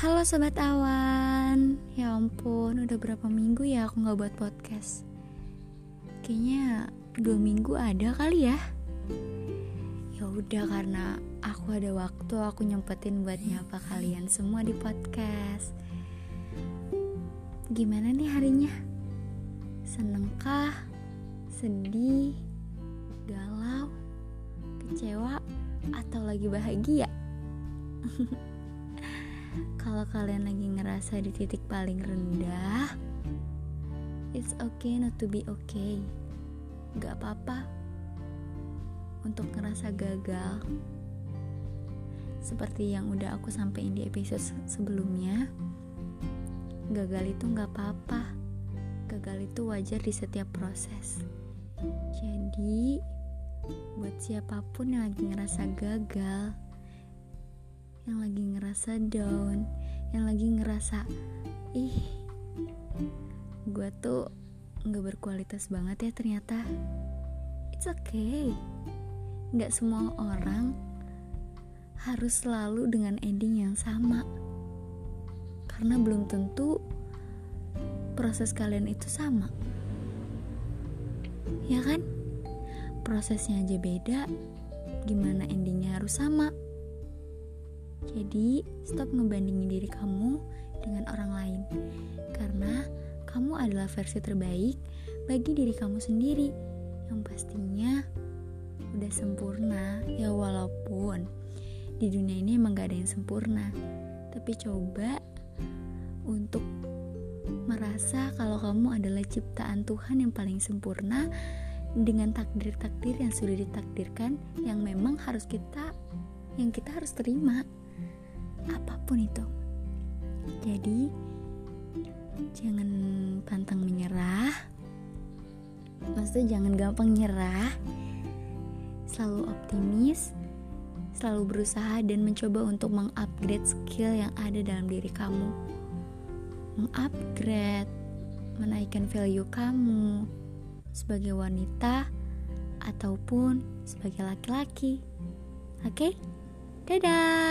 Halo Sobat Awan Ya ampun, udah berapa minggu ya aku gak buat podcast Kayaknya dua minggu ada kali ya Ya udah karena aku ada waktu Aku nyempetin buat nyapa kalian semua di podcast Gimana nih harinya? Senengkah? Sedih? Galau? Kecewa? Atau lagi bahagia? kalau kalian lagi ngerasa di titik paling rendah, it's okay not to be okay. Gak apa-apa untuk ngerasa gagal. Seperti yang udah aku sampaikan di episode sebelumnya, gagal itu gak apa-apa. Gagal itu wajar di setiap proses. Jadi, buat siapa pun yang lagi ngerasa gagal, ngerasa down, yang lagi ngerasa ih gue tuh nggak berkualitas banget ya ternyata. It's okay. Nggak semua orang harus selalu dengan ending yang sama. Karena belum tentu proses kalian itu sama. Ya kan? Prosesnya aja beda, gimana endingnya harus sama? Jadi, stop ngebandingin diri kamu dengan orang lain. Karena kamu adalah versi terbaik bagi diri kamu sendiri. Yang pastinya udah sempurna. Ya walaupun di dunia ini emang gak ada yang sempurna. Tapi coba untuk merasa kalau kamu adalah ciptaan Tuhan yang paling sempurna dengan takdir-takdir yang sudah ditakdirkan yang memang harus kita yang kita harus terima apa pun itu. Jadi, jangan pantang menyerah. Maksudnya jangan gampang nyerah. Selalu optimis, selalu berusaha dan mencoba untuk mengupgrade skill yang ada dalam diri kamu. Mengupgrade, menaikkan value kamu sebagai wanita ataupun sebagai laki-laki. Oke? Okay? Dadah.